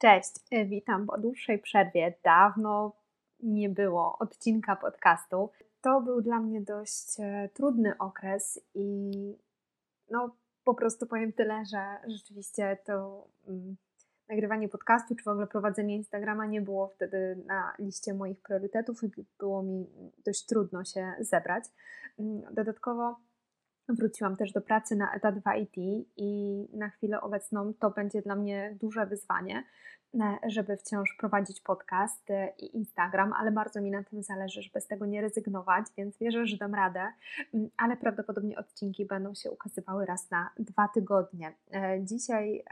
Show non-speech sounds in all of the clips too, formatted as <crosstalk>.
Cześć, y, witam po dłuższej przerwie. Dawno nie było odcinka podcastu. To był dla mnie dość e, trudny okres i no po prostu powiem tyle, że rzeczywiście to mm, nagrywanie podcastu czy w ogóle prowadzenie Instagrama nie było wtedy na liście moich priorytetów i było mi dość trudno się zebrać. Mm, dodatkowo Wróciłam też do pracy na etat w IT i na chwilę obecną to będzie dla mnie duże wyzwanie, e, żeby wciąż prowadzić podcast e, i Instagram, ale bardzo mi na tym zależy, żeby z tego nie rezygnować, więc wierzę, że dam radę, mm, ale prawdopodobnie odcinki będą się ukazywały raz na dwa tygodnie. E, dzisiaj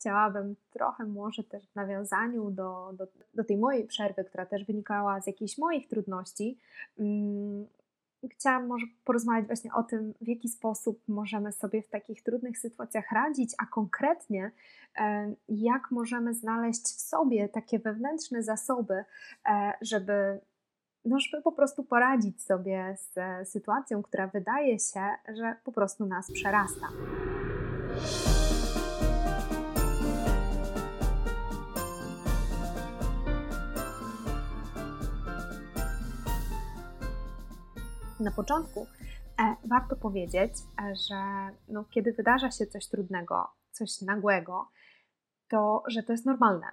chciałabym trochę może też w nawiązaniu do, do, do tej mojej przerwy, która też wynikała z jakichś moich trudności, mm, chciałam może porozmawiać właśnie o tym, w jaki sposób możemy sobie w takich trudnych sytuacjach radzić, a konkretnie e, jak możemy znaleźć w sobie takie wewnętrzne zasoby, e, żeby, no, żeby po prostu poradzić sobie z sytuacją, która wydaje się, że po prostu nas przerasta. Na początku e, warto powiedzieć, e, że no, kiedy wydarza się coś trudnego, coś nagłego, to, że to jest normalne,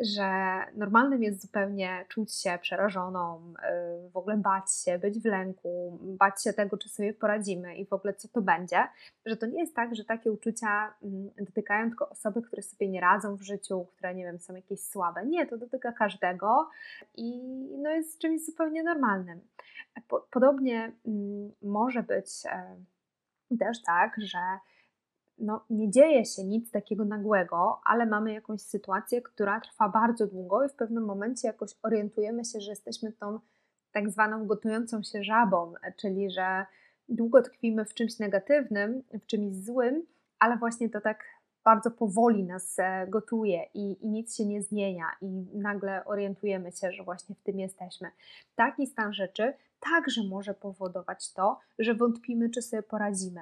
że normalnym jest zupełnie czuć się przerażoną, y, w ogóle bać się, być w lęku, bać się tego, czy sobie poradzimy i w ogóle co to będzie, że to nie jest tak, że takie uczucia mm, dotykają tylko osoby, które sobie nie radzą w życiu, które nie wiem, są jakieś słabe. Nie, to dotyka każdego i no jest czymś zupełnie normalnym. Podobnie mm, może być e, też tak, że no, nie dzieje się nic takiego nagłego, ale mamy jakąś sytuację, która trwa bardzo długo i w pewnym momencie jakoś orientujemy się, że jesteśmy tą tak zwaną gotującą się żabą, czyli że długo tkwimy w czymś negatywnym, w czymś złym, ale właśnie to tak bardzo powoli nas e, gotuje i, i, nic się nie zmienia, i nagle orientujemy się, że właśnie w tym jesteśmy. Taki stan rzeczy także może powodować to, że wątpimy, czy sobie poradzimy.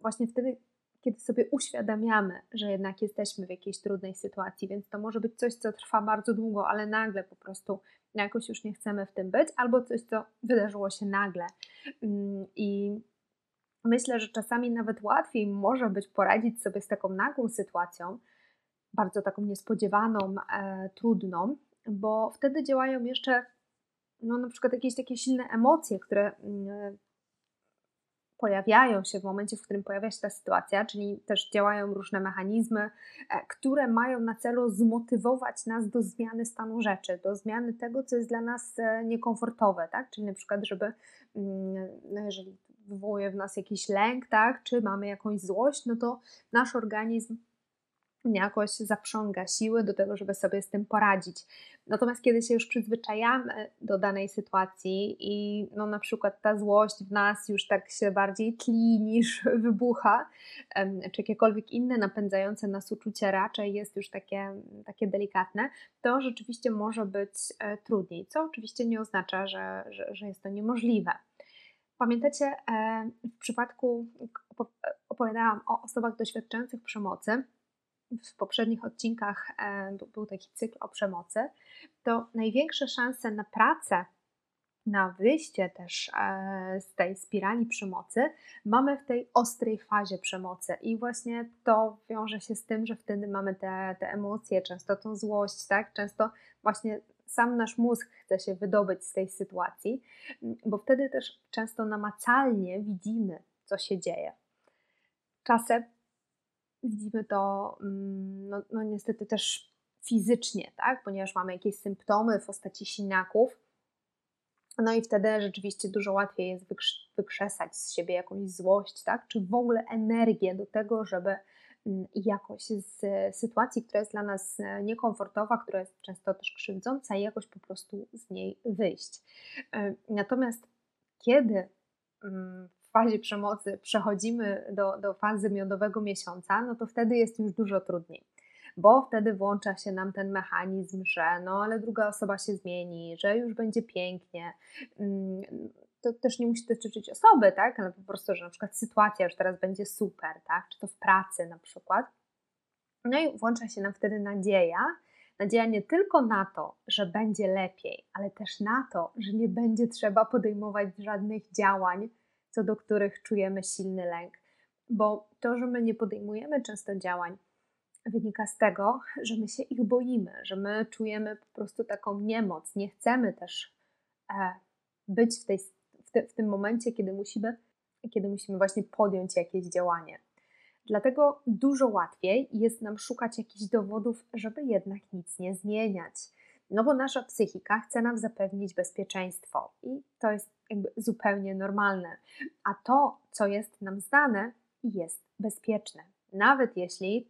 Właśnie wtedy kiedy sobie uświadamiamy, że jednak jesteśmy w jakiejś trudnej sytuacji, więc to może być coś, co trwa bardzo długo, ale nagle po prostu jakoś już nie chcemy w tym być, albo coś, co wydarzyło się nagle. Mm, I myślę, że czasami nawet łatwiej może być poradzić sobie z taką nagłą sytuacją, bardzo taką niespodziewaną, e, trudną, bo wtedy działają jeszcze no, na przykład jakieś takie silne emocje, które mm, pojawiają się w momencie, w którym pojawia się ta sytuacja, czyli też działają różne mechanizmy, e, które mają na celu zmotywować nas do zmiany stanu rzeczy, do zmiany tego, co jest dla nas e, niekomfortowe, tak? Czyli na przykład, żeby, no jeżeli wywołuje w nas jakiś lęk, tak? Czy mamy jakąś złość, no to nasz organizm jakoś zaprząga siły do tego, żeby sobie z tym poradzić. Natomiast kiedy się już przyzwyczajamy do danej sytuacji i no na przykład ta złość w nas już tak się bardziej tli niż <laughs> wybucha, czy jakiekolwiek inne napędzające nas uczucie raczej jest już takie, takie delikatne, to rzeczywiście może być e, trudniej, co oczywiście nie oznacza, że, że, że jest to niemożliwe. Pamiętacie, e, w przypadku opowiadałam o osobach doświadczających przemocy, w poprzednich odcinkach e, był taki cykl o przemocy, to największe szanse na pracę, na wyjście też e, z tej spirali przemocy mamy w tej ostrej fazie przemocy. I właśnie to wiąże się z tym, że wtedy mamy te, te emocje, często tą złość, tak? Często właśnie sam nasz mózg chce się wydobyć z tej sytuacji, bo wtedy też często namacalnie widzimy, co się dzieje. Czasem widzimy to mm, no, no niestety też fizycznie, tak? ponieważ mamy jakieś symptomy w postaci siniaków. No i wtedy rzeczywiście dużo łatwiej jest wykrzesać z siebie jakąś złość, tak? czy w ogóle energię do tego, żeby mm, jakoś z sytuacji, która jest dla nas e, niekomfortowa, która jest często też krzywdząca, jakoś po prostu z niej wyjść. E, natomiast kiedy mm, fazie przemocy przechodzimy do, do fazy miodowego miesiąca, no to wtedy jest już dużo trudniej. Bo wtedy włącza się nam ten mechanizm, że no ale druga osoba się zmieni, że już będzie pięknie. Mm, to też nie musi dotyczyć osoby, tak? Ale po prostu, że na przykład sytuacja już teraz będzie super, tak? Czy to w pracy na przykład. No i włącza się nam wtedy nadzieja, nadzieja nie tylko na to, że będzie lepiej, ale też na to, że nie będzie trzeba podejmować żadnych działań, co do których czujemy silny lęk. Bo to, że my nie podejmujemy często działań, wynika z tego, że my się ich boimy, że my czujemy po prostu taką niemoc. Nie chcemy też e, być w, tej, w, te, w tym momencie, kiedy musimy, kiedy musimy właśnie podjąć jakieś działanie. Dlatego dużo łatwiej jest nam szukać jakichś dowodów, żeby jednak nic nie zmieniać. No bo nasza psychika chce nam zapewnić bezpieczeństwo i to jest jakby zupełnie normalne. A to, co jest nam znane, jest bezpieczne. Nawet jeśli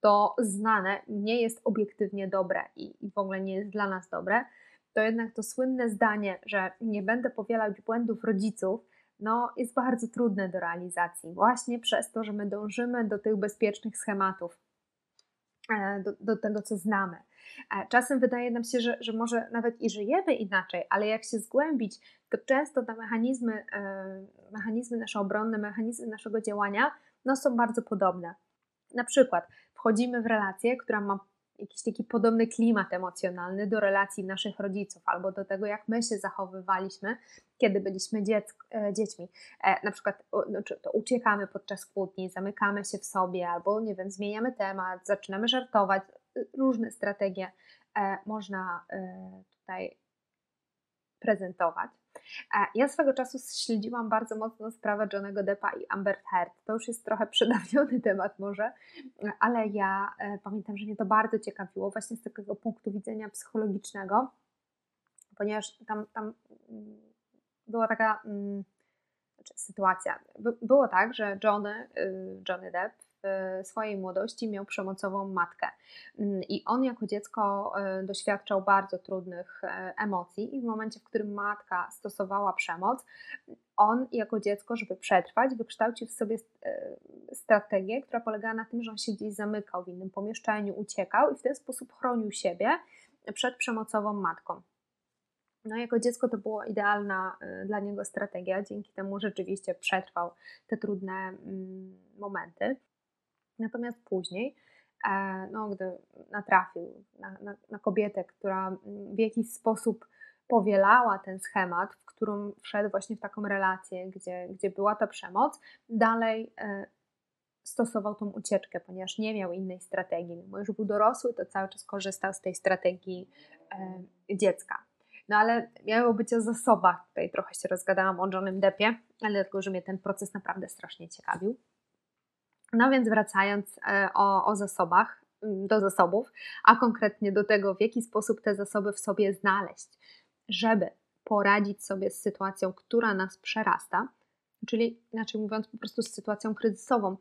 to znane nie jest obiektywnie dobre i, w ogóle nie jest dla nas dobre, to jednak to słynne zdanie, że nie będę powielać błędów rodziców, no, jest bardzo trudne do realizacji, właśnie przez to, że my dążymy do tych bezpiecznych schematów, do, do tego, co znamy. E, czasem wydaje nam się, że, że może nawet i żyjemy inaczej, ale jak się zgłębić, to często te mechanizmy, e, mechanizmy nasze obronne, mechanizmy naszego działania no, są bardzo podobne. Na przykład wchodzimy w relację, która ma jakiś taki podobny klimat emocjonalny do relacji naszych rodziców albo do tego, jak my się zachowywaliśmy, kiedy byliśmy dziecko, e, dziećmi. E, na przykład no, to uciekamy podczas kłótni, zamykamy się w sobie albo, nie wiem, zmieniamy temat, zaczynamy żartować. Różne strategie e, można tutaj prezentować. Ja swego czasu śledziłam bardzo mocno sprawę Johnego Deppa i Amber Heard. To już jest trochę <laughs> przedawniony temat może, ale ja e, pamiętam, że mnie to bardzo ciekawiło właśnie z takiego punktu widzenia psychologicznego, ponieważ tam, tam mm, była taka mm, znaczy sytuacja. Było tak, że Johnny, y, Johnny Depp w swojej młodości miał przemocową matkę. Mm, I on jako dziecko e, doświadczał bardzo trudnych e, emocji, i w momencie, w którym matka stosowała przemoc, on jako dziecko, żeby przetrwać, wykształcił w sobie e, strategię, która polegała na tym, że on się gdzieś zamykał w innym pomieszczeniu, uciekał i w ten sposób chronił siebie przed przemocową matką. No, jako dziecko to była idealna dla niego strategia, dzięki temu rzeczywiście przetrwał te trudne mm, momenty. Natomiast później, e, no, gdy natrafił na, na, na kobietę, która w jakiś sposób powielała ten schemat, w którym wszedł właśnie w taką relację, gdzie, gdzie była ta przemoc, dalej e, stosował tą ucieczkę, ponieważ nie miał innej strategii. Mimo już był dorosły, to cały czas korzystał z tej strategii e, dziecka. No ale miało być o zasobach. Tutaj trochę się rozgadałam o Johnem Deppie, ale dlatego, że mnie ten proces naprawdę strasznie ciekawił. No więc wracając e, o, o zasobach, do zasobów, a konkretnie do tego, w jaki sposób te zasoby w sobie znaleźć, żeby poradzić sobie z sytuacją, która nas przerasta, czyli inaczej mówiąc, po prostu z sytuacją kryzysową,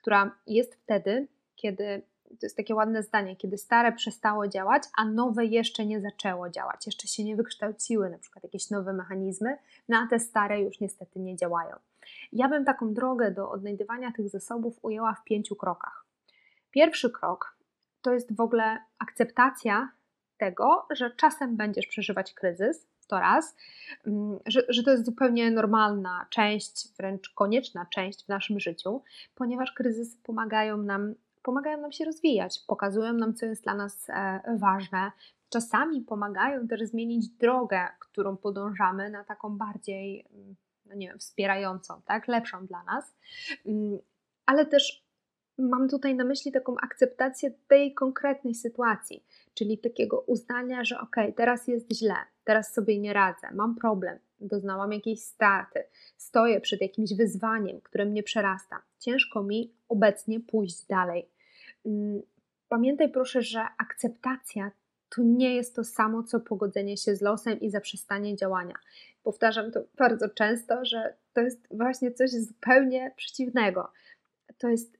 która jest wtedy, kiedy to jest takie ładne zdanie, kiedy stare przestało działać, a nowe jeszcze nie zaczęło działać, jeszcze się nie wykształciły, na przykład jakieś nowe mechanizmy, no a te stare już niestety nie działają. Ja bym taką drogę do odnajdywania tych zasobów ujęła w pięciu krokach. Pierwszy krok to jest w ogóle akceptacja tego, że czasem będziesz przeżywać kryzys, to raz, mm, że, że to jest zupełnie normalna część, wręcz konieczna część w naszym życiu, ponieważ kryzysy pomagają nam, pomagają nam się rozwijać, pokazują nam, co jest dla nas e, ważne. Czasami pomagają też zmienić drogę, którą podążamy, na taką bardziej mm, no nie wiem, wspierającą, tak, lepszą dla nas, mm, ale też mam tutaj na myśli taką akceptację tej konkretnej sytuacji, czyli takiego uznania, że ok, teraz jest źle, teraz sobie nie radzę, mam problem, doznałam jakiejś straty, stoję przed jakimś wyzwaniem, które mnie przerasta. Ciężko mi obecnie pójść dalej. Mm, pamiętaj proszę, że akceptacja to nie jest to samo, co pogodzenie się z losem i zaprzestanie działania. Powtarzam to bardzo często, że to jest właśnie coś zupełnie przeciwnego. To jest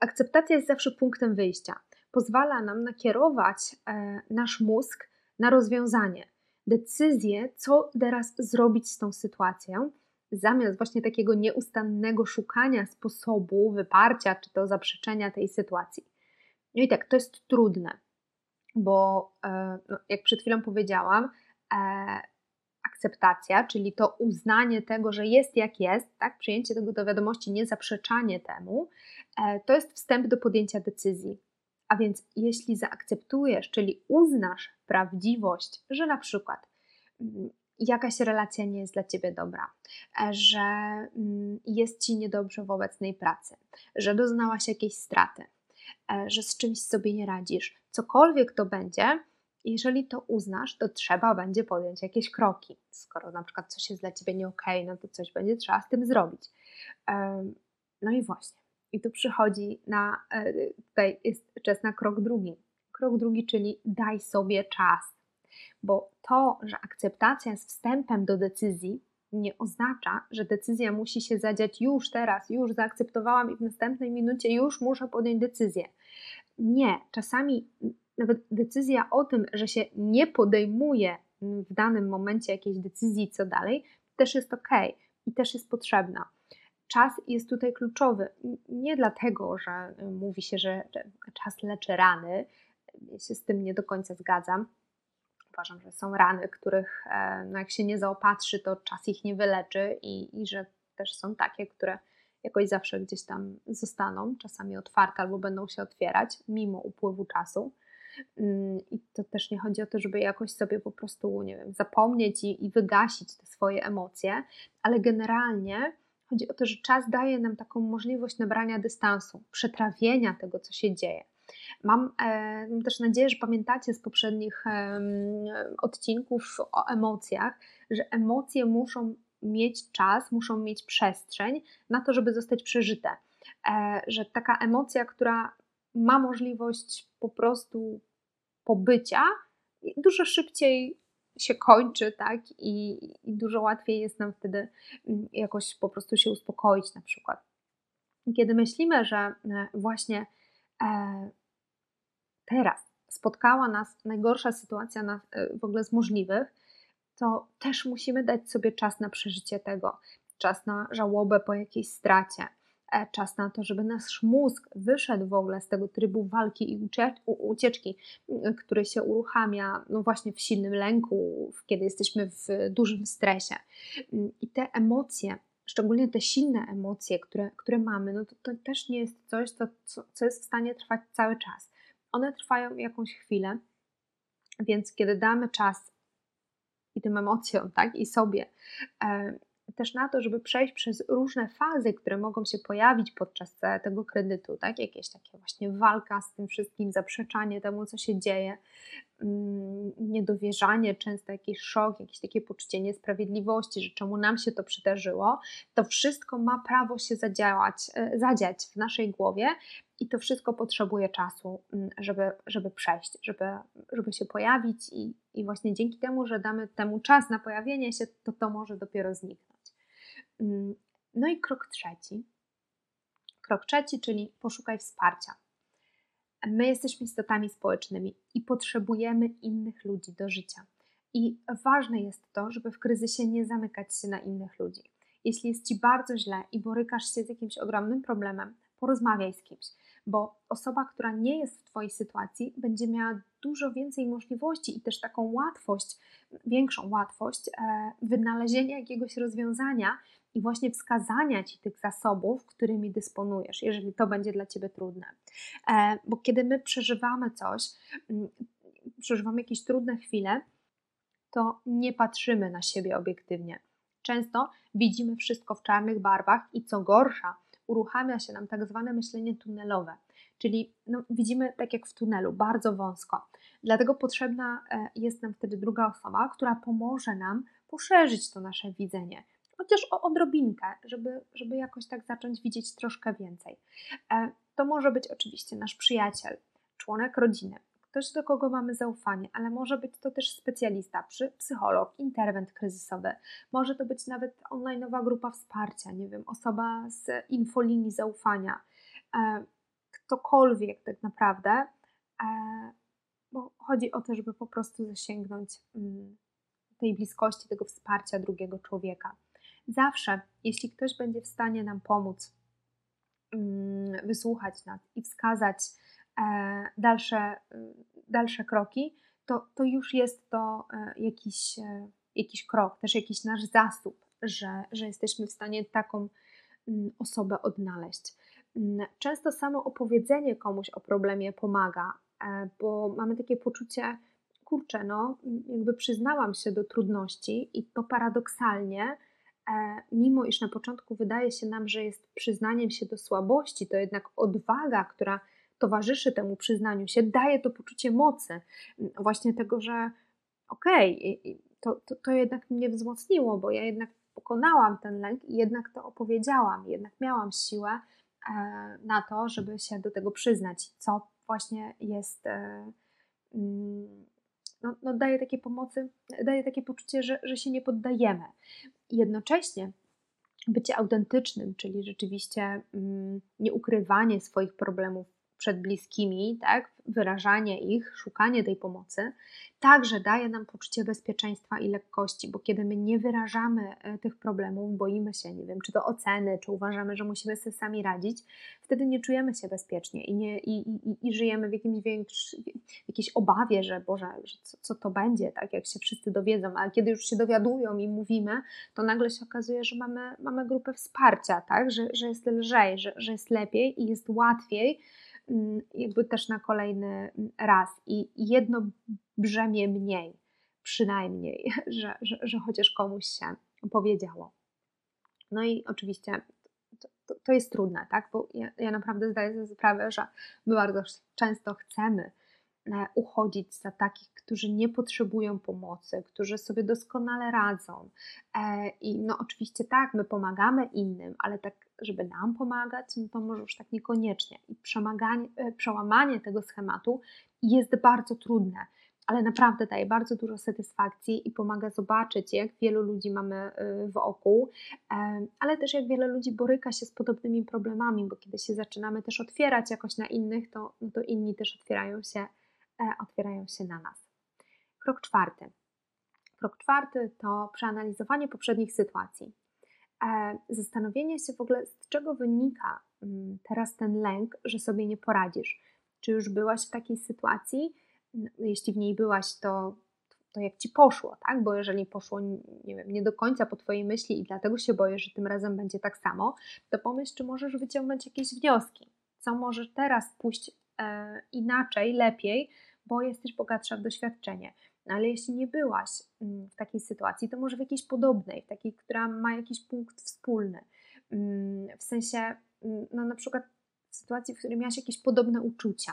akceptacja jest zawsze punktem wyjścia. Pozwala nam nakierować e, nasz mózg na rozwiązanie, decyzję, co teraz zrobić z tą sytuacją, zamiast właśnie takiego nieustannego szukania sposobu wyparcia czy to zaprzeczenia tej sytuacji. No i tak, to jest trudne bo e, no, jak przed chwilą powiedziałam, e, akceptacja, czyli to uznanie tego, że jest jak jest, tak, przyjęcie tego do wiadomości, nie zaprzeczanie temu, e, to jest wstęp do podjęcia decyzji. A więc jeśli zaakceptujesz, czyli uznasz prawdziwość, że na przykład mm, jakaś relacja nie jest dla ciebie dobra, że mm, jest ci niedobrze w obecnej pracy, że doznałaś jakiejś straty, że z czymś sobie nie radzisz, cokolwiek to będzie, jeżeli to uznasz, to trzeba będzie podjąć jakieś kroki. Skoro na przykład coś jest dla ciebie nie okay, no to coś będzie trzeba z tym zrobić. No i właśnie. I tu przychodzi na, e, tutaj jest czas na krok drugi. Krok drugi, czyli daj sobie czas. Bo to, że akceptacja jest wstępem do decyzji, nie oznacza, że decyzja musi się zadziać już teraz, już zaakceptowałam i w następnej minucie już muszę podjąć decyzję. Nie, czasami nawet decyzja o tym, że się nie podejmuje w danym momencie jakiejś decyzji, co dalej, też jest ok i też jest potrzebna. Czas jest tutaj kluczowy. Nie dlatego, że mówi się, że czas leczy rany. Ja się z tym nie do końca zgadzam. Uważam, że są rany, których e, no jak się nie zaopatrzy, to czas ich nie wyleczy i, i że też są takie, które jakoś zawsze gdzieś tam zostaną, czasami otwarte albo będą się otwierać mimo upływu czasu. Mm, I to też nie chodzi o to, żeby jakoś sobie po prostu, nie wiem, zapomnieć i, i wygasić te swoje emocje, ale generalnie chodzi o to, że czas daje nam taką możliwość nabrania dystansu, przetrawienia tego, co się dzieje. Mam, e, mam też nadzieję, że pamiętacie z poprzednich odcinków o emocjach, że emocje muszą mieć czas, muszą mieć przestrzeń na to, żeby zostać przeżyte. E, że taka emocja, która ma możliwość po prostu pobycia, dużo szybciej się kończy, tak? I, I, dużo łatwiej jest nam wtedy mm, jakoś po prostu się uspokoić, na przykład. Kiedy myślimy, że e, właśnie teraz spotkała nas najgorsza sytuacja na, e, w ogóle z możliwych, to też musimy dać sobie czas na przeżycie tego, czas na żałobę po jakiejś stracie, E, czas na to, żeby nasz mózg wyszedł w ogóle z tego trybu walki i ucieczki, który się uruchamia no właśnie w silnym lęku, kiedy jesteśmy w dużym stresie. I te emocje, szczególnie te silne emocje, które, które mamy, no to, to też nie jest coś, co, co jest w stanie trwać cały czas. One trwają jakąś chwilę, więc kiedy damy czas i tym emocjom, tak, i sobie, e, też na to, żeby przejść przez różne fazy, które mogą się pojawić podczas tego kredytu, tak? Jakieś takie właśnie walka z tym wszystkim, zaprzeczanie temu, co się dzieje, mm, niedowierzanie, często jakiś szok, jakieś takie poczucie niesprawiedliwości, że czemu nam się to przydarzyło, to wszystko ma prawo się zadziałać, e, zadziać w naszej głowie i to wszystko potrzebuje czasu, mm, żeby, żeby przejść, żeby, żeby się pojawić i, i właśnie dzięki temu, że damy temu czas na pojawienie się, to to może dopiero zniknąć. Mm, no i krok trzeci. Krok trzeci, czyli poszukaj wsparcia. My jesteśmy istotami społecznymi i potrzebujemy innych ludzi do życia. I ważne jest to, żeby w kryzysie nie zamykać się na innych ludzi. Jeśli jest ci bardzo źle i borykasz się z jakimś ogromnym problemem, porozmawiaj z kimś, bo osoba, która nie jest w Twojej sytuacji, będzie miała dużo więcej możliwości i też taką łatwość, większą łatwość e, wynalezienia jakiegoś rozwiązania i właśnie wskazania Ci tych zasobów, którymi dysponujesz, jeżeli to będzie dla Ciebie trudne. E, bo kiedy my przeżywamy coś, przeżywamy jakieś trudne chwile, to nie patrzymy na siebie obiektywnie. Często widzimy wszystko w czarnych barwach i co gorsza, uruchamia się nam tak zwane myślenie tunelowe, czyli no, widzimy tak jak w tunelu, bardzo wąsko. Dlatego potrzebna e, jest nam wtedy druga osoba, która pomoże nam poszerzyć to nasze widzenie, chociaż o odrobinkę, żeby, żeby jakoś tak zacząć widzieć troszkę więcej. E, to może być oczywiście nasz przyjaciel, członek rodziny, ktoś, do kogo mamy zaufanie, ale może być to też specjalista, psycholog, interwent kryzysowy, może to być nawet online'owa grupa wsparcia, nie wiem, osoba z infolinii zaufania, e, ktokolwiek tak naprawdę, e, bo chodzi o to, żeby po prostu zasięgnąć mm, tej bliskości, tego wsparcia drugiego człowieka. Zawsze, jeśli ktoś będzie w stanie nam pomóc, mm, wysłuchać nas i wskazać dalsze, dalsze kroki, to, to już jest to e, jakiś, e, jakiś krok, też jakiś nasz zasób, że, że jesteśmy w stanie taką mm, osobę odnaleźć. Mm, często samo opowiedzenie komuś o problemie pomaga, e, bo mamy takie poczucie, kurczę, no, jakby przyznałam się do trudności i to paradoksalnie, e, mimo iż na początku wydaje się nam, że jest przyznaniem się do słabości, to jednak odwaga, która towarzyszy temu przyznaniu się, daje to poczucie mocy, właśnie tego, że okej, okay, to, to, to jednak mnie wzmocniło, bo ja jednak pokonałam ten lęk i jednak to opowiedziałam, jednak miałam siłę e, na to, żeby się do tego przyznać, co właśnie jest, e, mm, no, no daje takie pomocy, daje takie poczucie, że, że się nie poddajemy. Jednocześnie bycie autentycznym, czyli rzeczywiście mm, nieukrywanie swoich problemów przed bliskimi, tak, wyrażanie ich, szukanie tej pomocy, także daje nam poczucie bezpieczeństwa i lekkości, bo kiedy my nie wyrażamy e, tych problemów, boimy się, nie wiem, czy to oceny, czy uważamy, że musimy sobie sami radzić, wtedy nie czujemy się bezpiecznie i, nie, i, i, i żyjemy w, jakimś większy, w jakiejś obawie, że Boże, że co, co to będzie, tak, jak się wszyscy dowiedzą, a kiedy już się dowiadują i mówimy, to nagle się okazuje, że mamy, mamy grupę wsparcia, tak, że, że jest lżej, że, że jest lepiej i jest łatwiej, jakby też na kolejny mm, raz i jedno brzemię mniej, przynajmniej, <laughs> że, że, że chociaż komuś się powiedziało. No i oczywiście to, to, jest trudne, tak? Bo ja, ja naprawdę zdaję sobie sprawę, że my bardzo często chcemy uchodzić za takich, którzy nie potrzebują pomocy, którzy sobie doskonale radzą. E, I no oczywiście tak, my pomagamy innym, ale tak, żeby nam pomagać, no to może już tak niekoniecznie. I e, przełamanie tego schematu jest bardzo trudne, ale naprawdę daje bardzo dużo satysfakcji i pomaga zobaczyć, jak wielu ludzi mamy wokół, ale też jak wiele ludzi boryka się z podobnymi problemami, bo kiedy się zaczynamy też otwierać jakoś na innych, to, no to inni też otwierają się E, otwierają się na nas. Krok czwarty. Krok czwarty to przeanalizowanie poprzednich sytuacji. E, zastanowienie się w ogóle, z czego wynika mm, teraz ten lęk, że sobie nie poradzisz. Czy już byłaś w takiej sytuacji? No, jeśli w niej byłaś, to, to jak ci poszło, tak? Bo jeżeli poszło nie, wiem, nie do końca po Twojej myśli i dlatego się boję, że tym razem będzie tak samo, to pomyśl, czy możesz wyciągnąć jakieś wnioski. Co możesz teraz pójść e, inaczej, lepiej, bo jesteś bogatsza w doświadczenie. Ale jeśli nie byłaś mm, w takiej sytuacji, to może w jakiejś podobnej, w takiej, która ma jakiś punkt wspólny. Mm, w sensie, mm, no na przykład w sytuacji, w której miałaś jakieś podobne uczucia.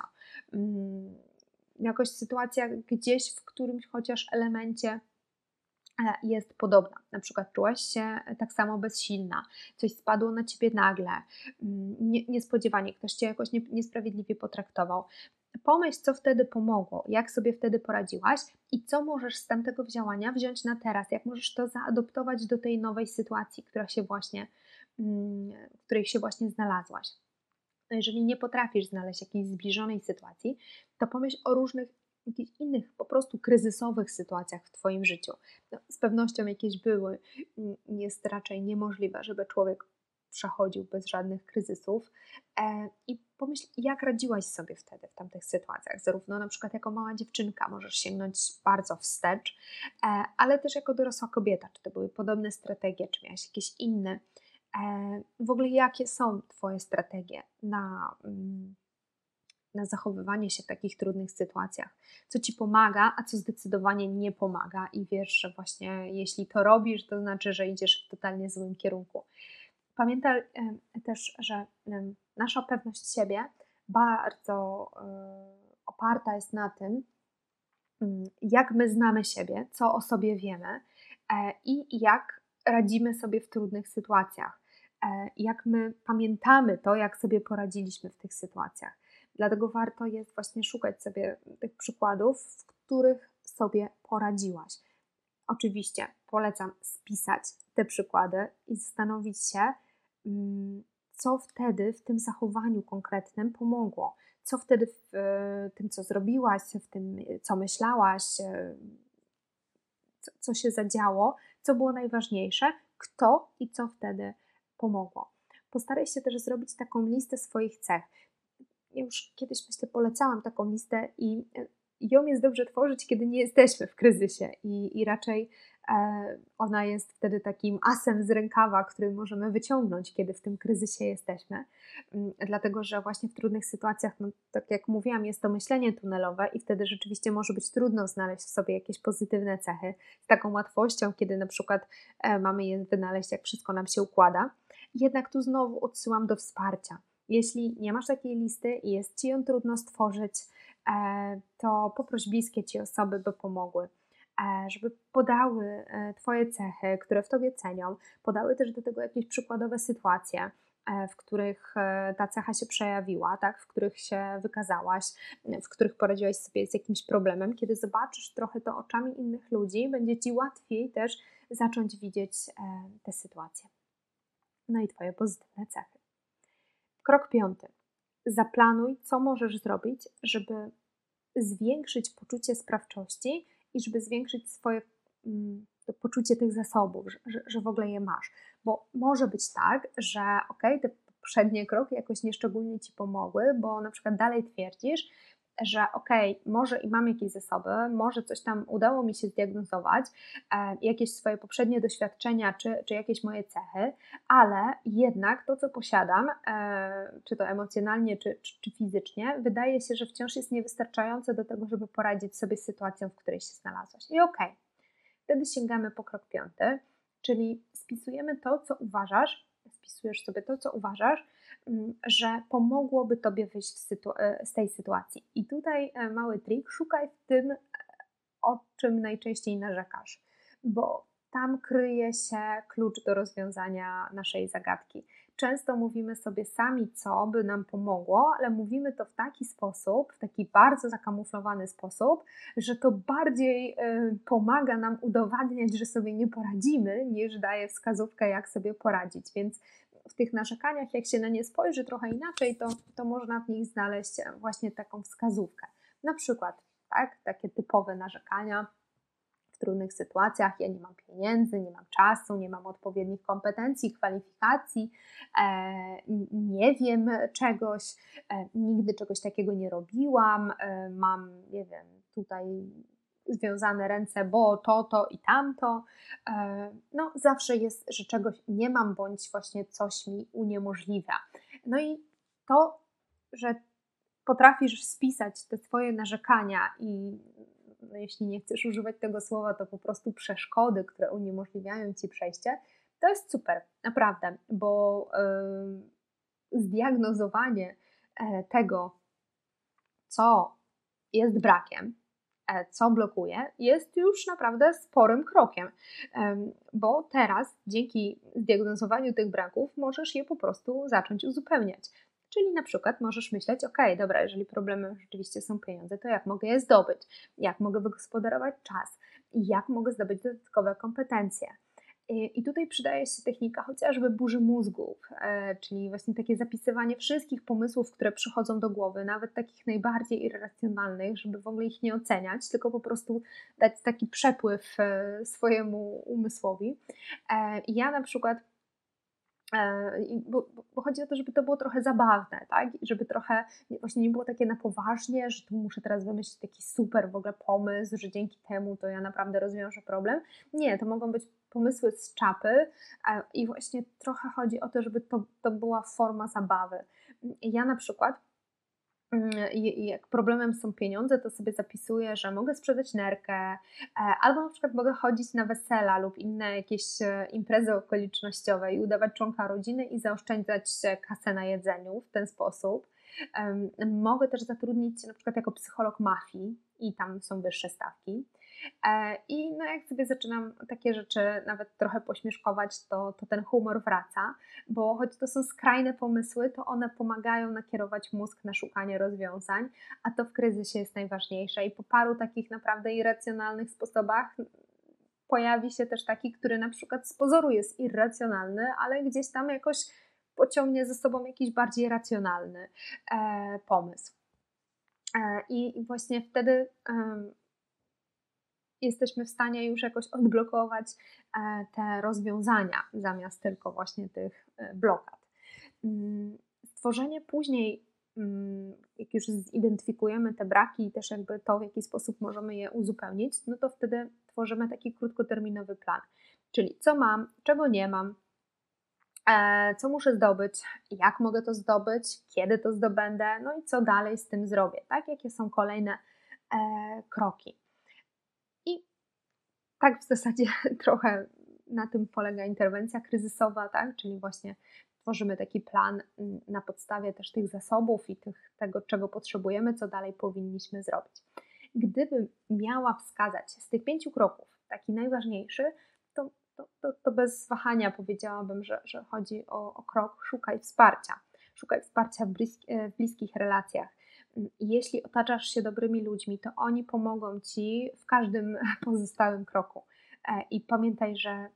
Jakoś sytuacja gdzieś w którymś chociaż elemencie e, jest podobna. Na przykład czułaś się tak samo bezsilna, coś spadło na ciebie nagle, niespodziewanie, ktoś cię jakoś niesprawiedliwie potraktował pomyśl, co wtedy pomogło, jak sobie wtedy poradziłaś i co możesz z tamtego działania wziąć na teraz, jak możesz to zaadoptować do tej nowej sytuacji, która się właśnie, mm, w której się właśnie znalazłaś. No jeżeli nie potrafisz znaleźć jakiejś zbliżonej sytuacji, to pomyśl o różnych jakichś innych po prostu kryzysowych sytuacjach w Twoim życiu. No, z pewnością jakieś były. Jest raczej niemożliwe, żeby człowiek przechodził bez żadnych kryzysów. E, I pomyśl, jak radziłaś sobie wtedy w tamtych sytuacjach. Zarówno na przykład jako mała dziewczynka możesz sięgnąć bardzo wstecz, e, ale też jako dorosła kobieta. Czy to były podobne strategie, czy miałaś jakieś inne? E, w ogóle jakie są Twoje strategie na, mm, na zachowywanie się w takich trudnych sytuacjach? Co Ci pomaga, a co zdecydowanie nie pomaga i wiesz, że właśnie jeśli to robisz, to znaczy, że idziesz w totalnie złym kierunku. Pamiętaj też, że nasza pewność siebie bardzo e, oparta jest na tym, mm, jak my znamy siebie, co o sobie wiemy e, i jak radzimy sobie w trudnych sytuacjach, e, jak my pamiętamy to, jak sobie poradziliśmy w tych sytuacjach. Dlatego warto jest właśnie szukać sobie tych przykładów, w których sobie poradziłaś. Oczywiście polecam spisać te przykłady i zastanowić się, mm, co wtedy w tym zachowaniu konkretnym pomogło, co wtedy w tym, co zrobiłaś, w tym, co myślałaś, e, co się zadziało, co było najważniejsze, kto i co wtedy pomogło. Postaraj się też zrobić taką listę swoich cech. Ja już kiedyś myślę, polecałam taką listę i ją jest dobrze tworzyć, kiedy nie jesteśmy w kryzysie i, i raczej e, ona jest wtedy takim asem z rękawa, który możemy wyciągnąć, kiedy w tym kryzysie jesteśmy. Mm, dlatego, że właśnie w trudnych sytuacjach, no, tak jak mówiłam, jest to myślenie tunelowe i wtedy rzeczywiście może być trudno znaleźć w sobie jakieś pozytywne cechy z taką łatwością, kiedy na przykład e, mamy je wynaleźć, jak wszystko nam się układa. Jednak tu znowu odsyłam do wsparcia. Jeśli nie masz takiej listy i jest ci ją trudno stworzyć, E, to poproś bliskie ci osoby, by pomogły e, żeby podały e, Twoje cechy, które w Tobie cenią, podały też do tego jakieś przykładowe sytuacje, w których ta cecha się przejawiła, tak? w których się wykazałaś, w których poradziłaś sobie z jakimś problemem. Kiedy zobaczysz trochę to oczami innych ludzi, będzie Ci łatwiej też zacząć widzieć te sytuacje. No i Twoje pozytywne cechy. Krok piąty zaplanuj, co możesz zrobić, żeby zwiększyć poczucie sprawczości i żeby zwiększyć swoje mm, poczucie tych zasobów, że, że w ogóle je masz. Bo może być tak, że ok, te poprzednie kroki jakoś nieszczególnie ci pomogły, bo na przykład dalej twierdzisz, że okej, okay, może i mam jakieś zasoby, może coś tam udało mi się zdiagnozować, e, jakieś swoje poprzednie doświadczenia, czy, czy jakieś moje cechy, ale jednak to, co posiadam, e, czy to emocjonalnie, czy, czy, czy fizycznie, wydaje się, że wciąż jest niewystarczające do tego, żeby poradzić sobie z sytuacją, w której się znalazłaś. I okej, okay, wtedy sięgamy po krok piąty, czyli spisujemy to, co uważasz, spisujesz sobie to, co uważasz, że pomogłoby Tobie wyjść e, z tej sytuacji. I tutaj e, mały trik, szukaj w tym, e, o czym najczęściej narzekasz, bo tam kryje się klucz do rozwiązania naszej zagadki. Często mówimy sobie sami, co by nam pomogło, ale mówimy to w taki sposób, w taki bardzo zakamuflowany sposób, że to bardziej pomaga nam udowadniać, że sobie nie poradzimy, niż daje wskazówkę, jak sobie poradzić. Więc w tych narzekaniach, jak się na nie spojrzy trochę inaczej, to, to można w nich znaleźć właśnie taką wskazówkę. Na przykład tak, takie typowe narzekania w trudnych sytuacjach, ja nie mam pieniędzy, nie mam czasu, nie mam odpowiednich kompetencji, kwalifikacji, e, nie wiem czegoś, e, nigdy czegoś takiego nie robiłam, e, mam, nie wiem, tutaj związane ręce, bo to, to i tamto. E, no, zawsze jest, że czegoś nie mam, bądź właśnie coś mi uniemożliwia. No i to, że potrafisz spisać te swoje narzekania i no, jeśli nie chcesz używać tego słowa, to po prostu przeszkody, które uniemożliwiają ci przejście, to jest super, naprawdę, bo yy, zdiagnozowanie e, tego, co jest brakiem, co blokuje, jest już naprawdę sporym krokiem, bo teraz dzięki zdiagnozowaniu tych braków możesz je po prostu zacząć uzupełniać. Czyli na przykład możesz myśleć, ok, dobra, jeżeli problemem rzeczywiście są pieniądze, to jak mogę je zdobyć? Jak mogę wygospodarować czas? Jak mogę zdobyć dodatkowe kompetencje? I tutaj przydaje się technika chociażby burzy mózgów, e, czyli właśnie takie zapisywanie wszystkich pomysłów, które przychodzą do głowy, nawet takich najbardziej irracjonalnych, żeby w ogóle ich nie oceniać, tylko po prostu dać taki przepływ e, swojemu umysłowi. E, I ja na przykład bo, bo, chodzi o to, żeby to było trochę zabawne, tak? Żeby trochę właśnie nie było takie na poważnie, że tu muszę teraz wymyślić taki super w ogóle pomysł, że dzięki temu to ja naprawdę rozwiążę problem. Nie, to mogą być pomysły z czapy i właśnie trochę chodzi o to, żeby to, to była forma zabawy. Ja na przykład mm, jak problemem są pieniądze, to sobie zapisuję, że mogę sprzedać nerkę, e, albo na przykład mogę chodzić na wesela lub inne jakieś e, imprezy okolicznościowe i udawać członka rodziny i zaoszczędzać kasę na jedzeniu w ten sposób. Mogę też zatrudnić na przykład jako psycholog mafii i tam są wyższe stawki. E, I no jak sobie zaczynam takie rzeczy nawet trochę pośmieszkować, to, to ten humor wraca, bo choć to są skrajne pomysły, to one pomagają nakierować mózg na szukanie rozwiązań, a to w kryzysie jest najważniejsze. I po paru takich naprawdę irracjonalnych sposobach pojawi się też taki, który na przykład z pozoru jest irracjonalny, ale gdzieś tam jakoś pociągnie ze sobą jakiś bardziej racjonalny e, pomysł. E, I właśnie wtedy jesteśmy w stanie już jakoś odblokować e, te rozwiązania zamiast tylko właśnie tych e, blokad. Mm, stworzenie później mm, jak już zidentyfikujemy te braki i też jakby to, w jaki sposób możemy je uzupełnić, no to wtedy tworzymy taki krótkoterminowy plan. Czyli co mam, czego nie mam, e, co muszę zdobyć, jak mogę to zdobyć, kiedy to zdobędę, no i co dalej z tym zrobię, tak? Jakie są kolejne kroki. Tak w zasadzie <laughs> trochę na tym polega interwencja kryzysowa, tak? Czyli właśnie tworzymy taki plan mm, na podstawie też tych zasobów i tych, tego, czego potrzebujemy, co dalej powinniśmy zrobić. Gdybym miała wskazać z tych pięciu kroków taki najważniejszy, to, to, to, to bez wahania powiedziałabym, że, że chodzi o, o krok szukaj wsparcia. Szukaj wsparcia w, bliski, w bliskich relacjach. Jeśli otaczasz się dobrymi ludźmi, to oni pomogą ci w każdym <laughs> pozostałym kroku. E, I pamiętaj, że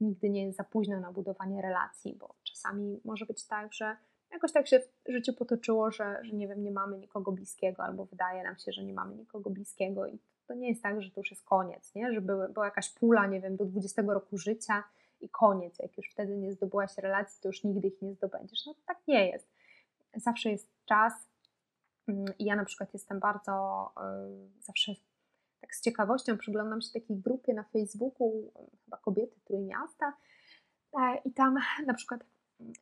nigdy nie jest za późno na budowanie relacji, bo czasami może być tak, że jakoś tak się w życiu potoczyło, że, że nie wiem, nie mamy nikogo bliskiego, albo wydaje nam się, że nie mamy nikogo bliskiego i to nie jest tak, że to już jest koniec, nie? że były, była jakaś pula, nie wiem, do 20 roku życia i koniec. Jak już wtedy nie zdobyłaś relacji, to już nigdy ich nie zdobędziesz. No tak nie jest. Zawsze jest czas. Mm, ja na przykład jestem bardzo yy, zawsze tak z ciekawością przyglądam się takiej grupie na Facebooku, chyba kobiety Trójmiasta. E, i tam na przykład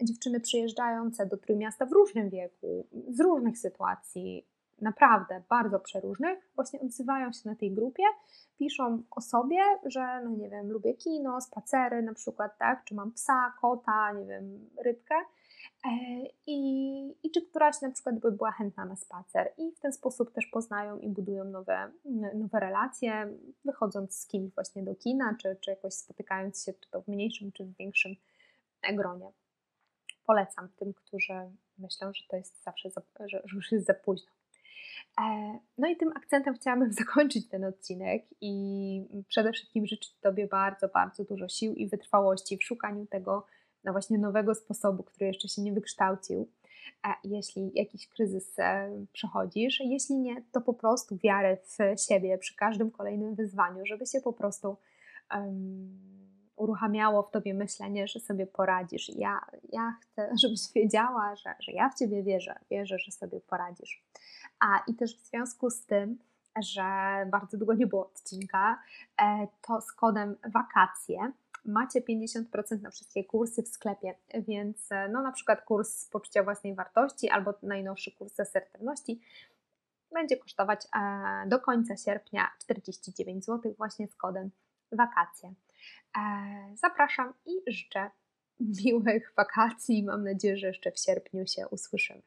dziewczyny przyjeżdżające do Trójmiasta w różnym wieku, z różnych sytuacji, naprawdę bardzo przeróżnych, właśnie odzywają się na tej grupie, piszą o sobie, że no nie wiem, lubię kino, spacery na przykład, tak, czy mam psa, kota, nie wiem, rybkę. E, I, I czy któraś na przykład by była chętna na spacer, i w ten sposób też poznają i budują nowe, nowe relacje, wychodząc z kimś właśnie do kina, czy, czy jakoś spotykając się, czy to w mniejszym, czy w większym gronie. Polecam tym, którzy myślą, że to jest zawsze, za, że, że już jest za późno. E, no i tym akcentem chciałabym <laughs> zakończyć ten odcinek i przede wszystkim życzyć Tobie bardzo, bardzo dużo sił i wytrwałości w szukaniu tego, na właśnie nowego sposobu, który jeszcze się nie wykształcił. Jeśli jakiś kryzys e, przechodzisz, jeśli nie, to po prostu wiarę w siebie przy każdym kolejnym wyzwaniu, żeby się po prostu um, uruchamiało w tobie myślenie, że sobie poradzisz. Ja, ja chcę, <laughs> żebyś wiedziała, że, że ja w ciebie wierzę, wierzę, że sobie poradzisz. A i też w związku z tym, że bardzo długo nie było odcinka, e, to z kodem wakacje macie 50% na wszystkie kursy w sklepie, więc e, no na przykład kurs poczucia własnej wartości albo najnowszy kurs asertywności będzie kosztować e, do końca sierpnia 49 zł właśnie z kodem wakacje. E, zapraszam i życzę miłych wakacji. Mam nadzieję, że jeszcze w sierpniu się usłyszymy.